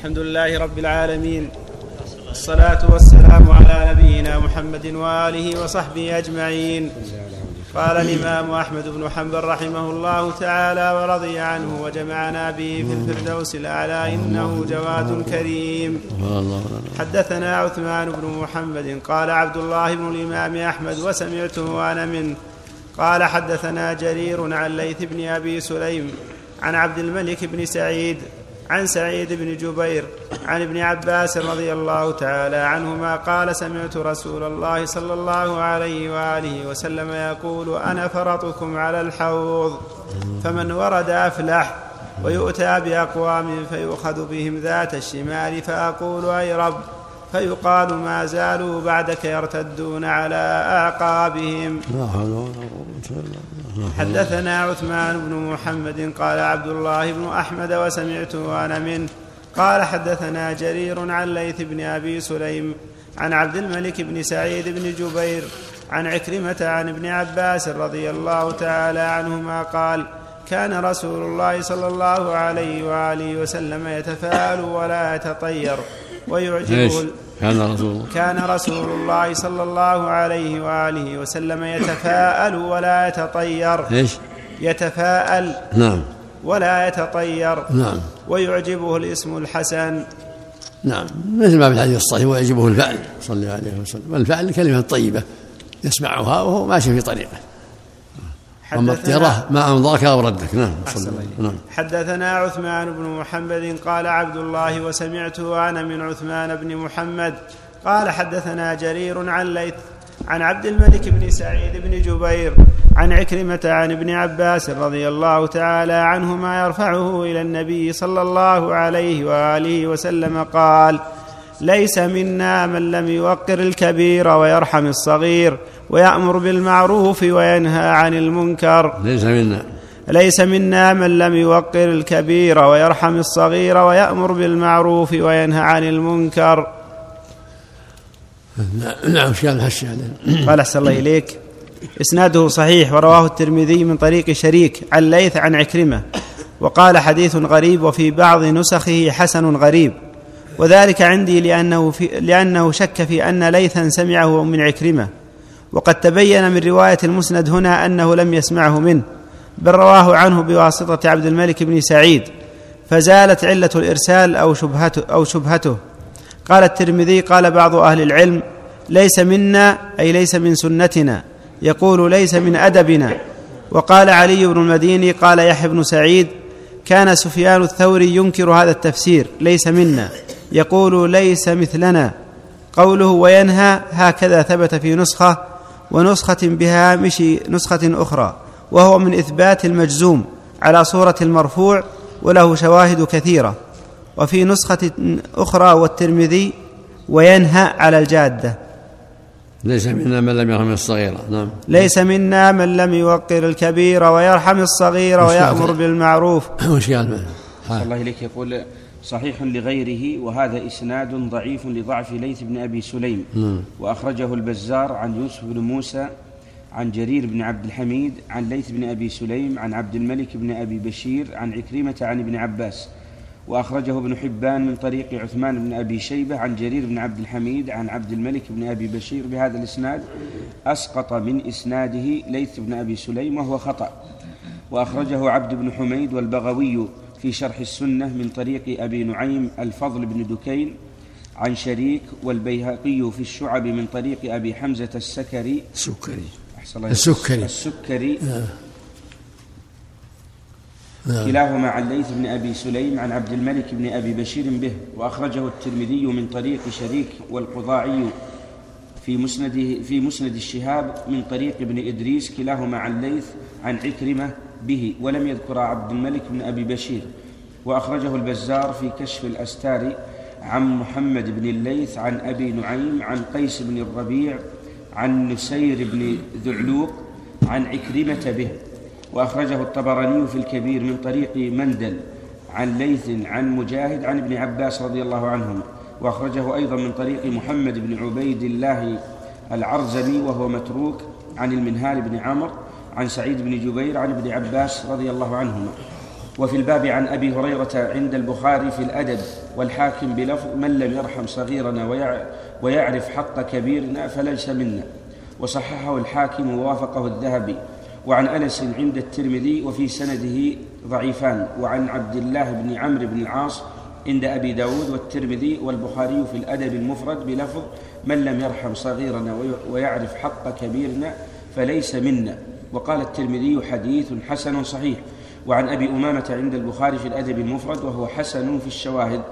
الحمد لله رب العالمين. الصلاة والسلام على نبينا محمد وآله وصحبه أجمعين. قال الإمام أحمد بن حنبل رحمه الله تعالى ورضي عنه وجمعنا به في الفردوس الأعلى إنه جواد كريم. حدثنا عثمان بن محمد قال عبد الله بن الإمام أحمد وسمعته أنا منه. قال حدثنا جرير عن ليث بن أبي سليم عن عبد الملك بن سعيد عن سعيد بن جبير عن ابن عباس رضي الله تعالى عنهما قال سمعت رسول الله صلى الله عليه وآله وسلم يقول أنا فرطكم على الحوض فمن ورد أفلح ويؤتى بأقوام فيؤخذ بهم ذات الشمال فأقول أي رب فيقال ما زالوا بعدك يرتدون على بالله حدثنا عثمان بن محمد قال عبد الله بن أحمد وسمعته أنا منه. قال حدثنا جرير عن ليث بن أبي سليم عن عبد الملك بن سعيد بن جبير عن عكرمة عن ابن عباس رضي الله تعالى عنهما قال كان رسول الله صلى الله عليه وآله وسلم يتفاءل ولا يتطير. ويعجبه كان رسول كان رسول الله صلى الله عليه وآله وسلم يتفاءل ولا يتطير. إيش؟ يتفاءل نعم. ولا يتطير. نعم. ويعجبه الاسم الحسن. نعم. مثل ما في الحديث الصحيح ويعجبه الفعل. صلى الله عليه وسلم. والفعل الكلمة الطيبة يسمعها وهو ماشي في طريقه. أما الطيرة ما أمضاك أو ردك. نعم نعم حدثنا عثمان بن محمد قال عبد الله وسمعته أنا من عثمان بن محمد قال حدثنا جرير عن ليث عن عبد الملك بن سعيد بن جبير عن عكرمة عن ابن عباس رضي الله تعالى عنهما يرفعه إلى النبي صلى الله عليه وآله وسلم قال ليس منا من لم يوقر الكبير ويرحم الصغير ويأمر بالمعروف وينهى عن المنكر. ليس منا. ليس منا من لم يوقر الكبير ويرحم الصغير ويأمر بالمعروف وينهى عن المنكر. نعم شيء الحش قال أحسن الله إليك. إسناده صحيح ورواه الترمذي من طريق شريك عن ليث عن عكرمة. وقال حديث غريب وفي بعض نسخه حسن غريب. وذلك عندي لأنه, في لأنه شك في أن ليثا سمعه من عكرمة. وقد تبين من رواية المسند هنا أنه لم يسمعه منه بل رواه عنه بواسطة عبد الملك بن سعيد فزالت علة الإرسال أو شبهته, أو شبهته. قال الترمذي قال بعض أهل العلم ليس منا أي ليس من سنتنا. يقول ليس من أدبنا. وقال علي بن المديني قال يحيى بن سعيد كان سفيان الثوري ينكر هذا التفسير ليس منا. يقول ليس مثلنا. قوله وينهى هكذا ثبت في نسخة ونسخة بهامش نسخة أخرى وهو من إثبات المجزوم على صورة المرفوع وله شواهد كثيرة. وفي نسخة أخرى والترمذي وينهى على الجادة. ليس منا من لم يرحم الصغير. نعم. ليس منا من لم يوقر الكبير ويرحم الصغير ويأمر بالمعروف. وش قال الله إليك. يقول صحيح لغيره وهذا إسناد ضعيف لضعف ليث بن أبي سليم. نعم. وأخرجه البزار عن يوسف بن موسى عن جرير بن عبد الحميد عن ليث بن أبي سليم عن عبد الملك بن أبي بشير عن عكرمة عن ابن عباس. وأخرجه ابن حبان من طريق عثمان بن أبي شيبة عن جرير بن عبد الحميد عن عبد الملك بن أبي بشير. بهذا الإسناد أسقط من إسناده ليث بن أبي سليم وهو خطأ. وأخرجه عبد بن حميد والبغوي في شرح السنة من طريق أبي نعيم الفضل بن دكين عن شريك والبيهقي في الشعب من طريق أبي حمزة السكري. السكري. السكري. السكري نعم. كلاهما عن ليث بن أبي سليم عن عبد الملك بن أبي بشير به وأخرجه الترمذي من طريق شريك والقضاعي في مسنده في مسند الشهاب من طريق ابن إدريس كلاهما عن ليث عن عكرمة به ولم يذكر عبد الملك بن أبي بشير وأخرجه البزار في كشف الأستار عن محمد بن الليث عن أبي نعيم عن قيس بن الربيع عن نسير بن ذعلوق عن عكرمة به. وأخرجه الطبراني في الكبير من طريق مندل عن ليث عن مجاهد عن ابن عباس رضي الله عنهما وأخرجه أيضا من طريق محمد بن عبيد الله العرزمي وهو متروك عن المنهال بن عمرو عن سعيد بن جبير عن ابن عباس رضي الله عنهما. وفي الباب عن أبي هريرة عند البخاري في الأدب والحاكم بلفظ من لم يرحم صغيرنا ويعرف حق كبيرنا فليس منا. وصححه الحاكم ووافقه الذهبي. وعن أنس عند الترمذي وفي سنده ضعيفان. وعن عبد الله بن عمرو بن العاص عند أبي داود والترمذي والبخاري في الأدب المفرد بلفظ من لم يرحم صغيرنا ويعرف حق كبيرنا فليس منا. وقال الترمذي حديث حسن صحيح. وعن أبي أمامة عند البخاري في الأدب المفرد وهو حسن في الشواهد.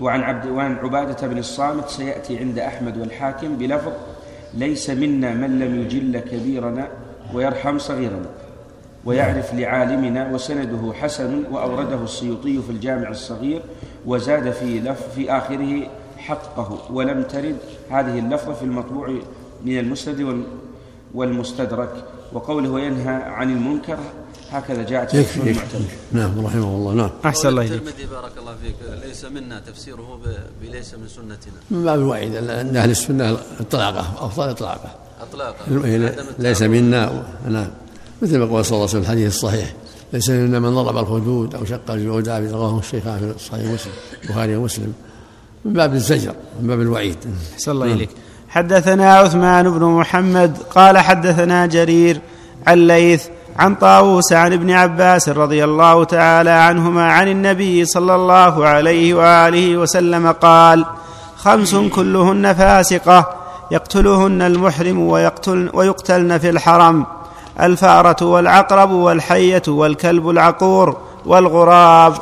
وعن عبد وعن عبادة بن الصامت سيأتي عند أحمد والحاكم بلفظ ليس منا من لم يجل كبيرنا ويرحم صغيرنا ويعرف لعالمنا وسنده حسن وأورده السيوطي في الجامع الصغير وزاد في لف في آخره حقه ولم ترد هذه اللفظة في المطبوع من المسند والمستدرك وقوله ينهى عن المنكر هكذا جاءت في المعتمد نعم رحمه الله. نعم. أحسن الله إليك. الترمذي بارك الله فيك ليس منا تفسيره بليس من سنتنا. من باب الوعيد ان أهل السنة إطلاقة أفضل إطلاقة. إطلاقة. ليس منا نعم. مثل ما قال صلى الله عليه وسلم الحديث الصحيح ليس منا من ضرب الخدود أو شق الجوداء رواه الشيخان في صحيح مسلم البخاري ومسلم. من باب الزجر من باب الوعيد. أحسن الله نعم. حدثنا عثمان بن محمد قال حدثنا جرير عن ليث عن طاووس عن ابن عباس رضي الله تعالى عنهما عن النبي صلى الله عليه وآله وسلم قال خمس كلهن فاسقة يقتلهن المحرم ويقتل ويقتلن في الحرم الفأرة والعقرب والحية والكلب العقور والغراب.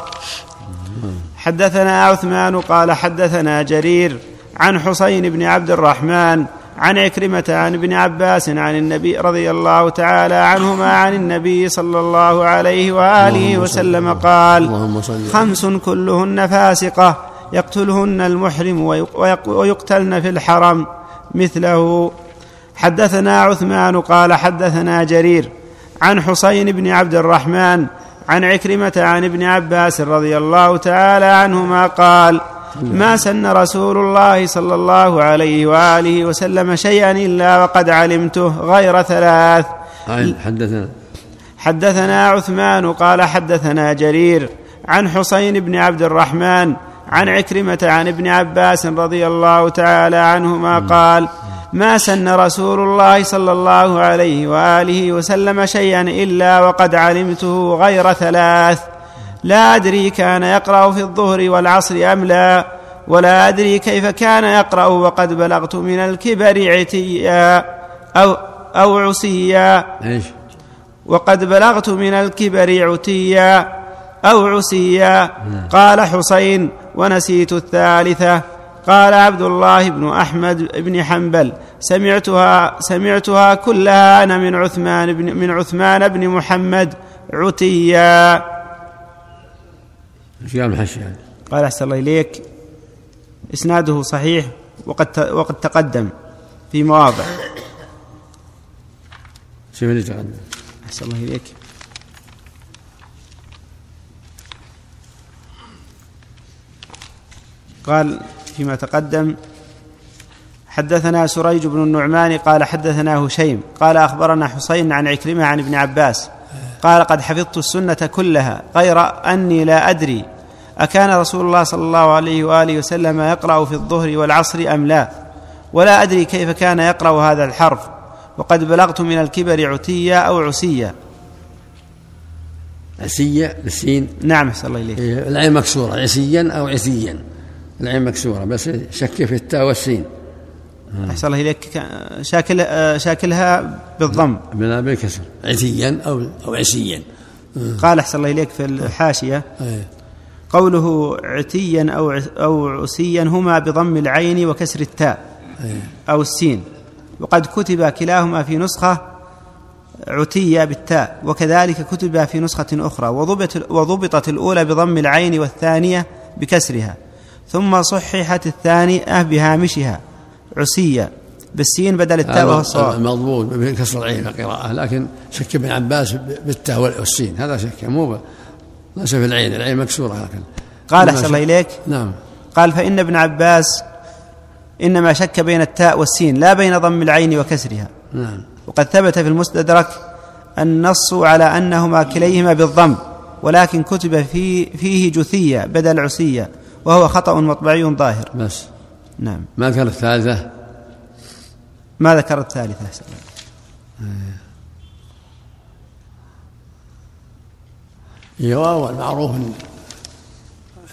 حدثنا عثمان قال حدثنا جرير عن حسين بن عبد الرحمن عن عكرمة عن ابن عباس عن النبي رضي الله تعالى عنهما عن النبي صلى الله عليه وآله وسلم قال خمس كلهن فاسقة يقتلهن المحرم ويقتلن في الحرم مثله. حدثنا عثمان قال حدثنا جرير عن حسين بن عبد الرحمن عن عكرمة عن ابن عباس رضي الله تعالى عنهما قال ما سن رسول الله صلى الله عليه وآله وسلم شيئا إلا وقد علمته غير ثلاث. حدثنا. حدثنا عثمان قال حدثنا جرير عن حسين بن عبد الرحمن عن عكرمة عن ابن عباس رضي الله تعالى عنهما قال ما سن رسول الله صلى الله عليه وآله وسلم شيئا إلا وقد علمته غير ثلاث. لا أدري كان يقرأ في الظهر والعصر أم لا ولا أدري كيف كان يقرأ وقد بلغت من الكبر عتيا أو أو عسيا إيش؟ وقد بلغت من الكبر عتيا أو عسيا نعم. قال حسين ونسيت الثالثة. قال عبد الله بن أحمد بن حنبل سمعتها سمعتها كلها أنا من عثمان بن من عثمان بن محمد عتيا. إيش قال الحاشية قال أحسن الله إليك. إسناده صحيح وقد وقد تقدم في مواضع. شوف اللي تقدم أحسن الله إليك. قال فيما تقدم حدثنا سريج بن النعمان قال حدثنا هشيم قال أخبرنا حسين عن عكرمة عن ابن عباس قال قد حفظت السنة كلها غير أني لا أدري أكان رسول الله صلى الله عليه وآله وسلم يقرأ في الظهر والعصر أم لا؟ ولا أدري كيف كان يقرأ هذا الحرف. وقد بلغت من الكبر عتيا أو عسيا عسية بالسين؟ نعم صلى الله إيه، العين مكسورة عسيا أو عسيا. العين مكسورة بس شك في التاء والسين. أحسن الله إليك. شاكل شاكلها بالضم. بالكسر. عتيا أو أو عسيا. قال أحسن الله إليك في الحاشية. قوله عتيا أو أو عسيا هما بضم العين وكسر التاء أو السين. وقد كتب كلاهما في نسخة عتية بالتاء وكذلك كتب في نسخة أخرى وضبط وضبطت الأولى بضم العين والثانية بكسرها ثم صححت الثانية بهامشها عسية بالسين بدل التاء وهو الصواب. مضبوط بكسر العين في القراءة لكن شك ابن عباس بالتاء والسين هذا شك مو في العين العين مكسورة لكن قال أحسن الله إليك. نعم. قال فإن ابن عباس إنما شك بين التاء والسين لا بين ضم العين وكسرها. نعم. وقد ثبت في المستدرك النص على أنهما كليهما بالضم ولكن كتب في فيه جثية بدل عسية وهو خطأ مطبعي ظاهر. بس. نعم. ما ذكر الثالثة؟ ما ذكر الثالثة هي واو المعروف ان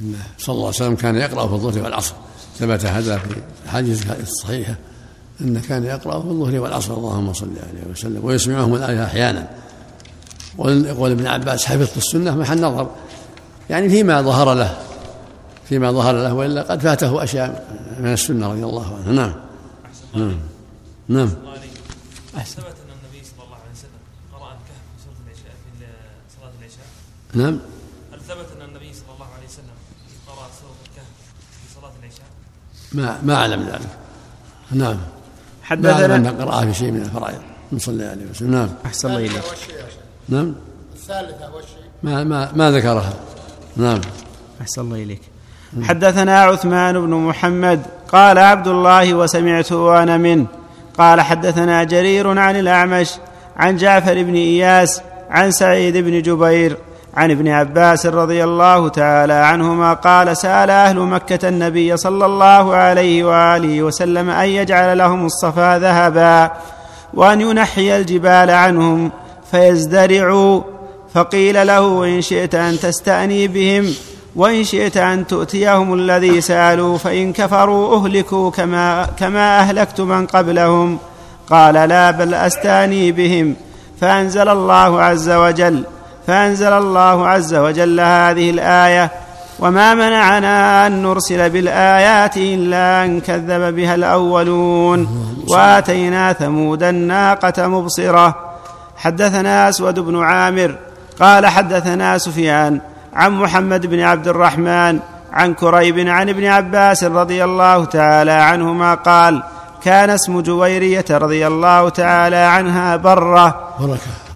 انه صلى الله عليه وسلم كان يقرأ في الظهر والعصر. ثبت هذا في الحديث الصحيحه انه كان يقرأ في الظهر والعصر. اللهم صل عليه وسلم. ويسمعهم الآية أحيانا. يقول ابن عباس حفظت السنة محل نظر يعني فيما ظهر له. فيما ظهر له وإلا قد فاته أشياء من السنة رضي الله عنه. نعم. نعم. نعم. ثبت أن النبي صلى الله عليه وسلم قرأ الكهف في سورة العشاء في صلاة العشاء. نعم. هل ثبت أن النبي صلى الله عليه وسلم قرأ سورة الكهف في صلاة العشاء؟ ما ما أعلم ذلك. نعم. ما أعلم حدثنا انه قرأ في شيء من الفرائض صلى عليه وسلم. نعم. أحسن الله إليك. نعم. الثالثة والشيء ما ما ما ذكرها. نعم. أحسن الله إليك. حدثنا عثمان بن محمد قال عبد الله وسمعت وأنا منه. قال حدثنا جرير عن الأعمش عن جعفر بن إياس عن سعيد بن جبير عن ابن عباس رضي الله تعالى عنهما قال سأل أهل مكة النبي صلى الله عليه وآله وسلم أن يجعل لهم الصفا ذهبا وأن ينحي الجبال عنهم فيزدرعوا. فقيل له إن شئت أن تستأني بهم وإن شئت أن تؤتيهم الذي سألوا فإن كفروا أهلكوا كما, كما أهلكت من قبلهم. قال لا بل أستأني بهم. فأنزل الله عز وجل فأنزل الله عز وجل هذه الآية وما منعنا أن نرسل بالآيات إلا أن كذب بها الأولون وآتينا ثمود الناقة مبصرة. حدثنا أسود بن عامر قال حدثنا سفيان عن محمد بن عبد الرحمن عن كريب عن ابن عباس رضي الله تعالى عنهما قال كان اسم جويرية رضي الله تعالى عنها برة. بركة.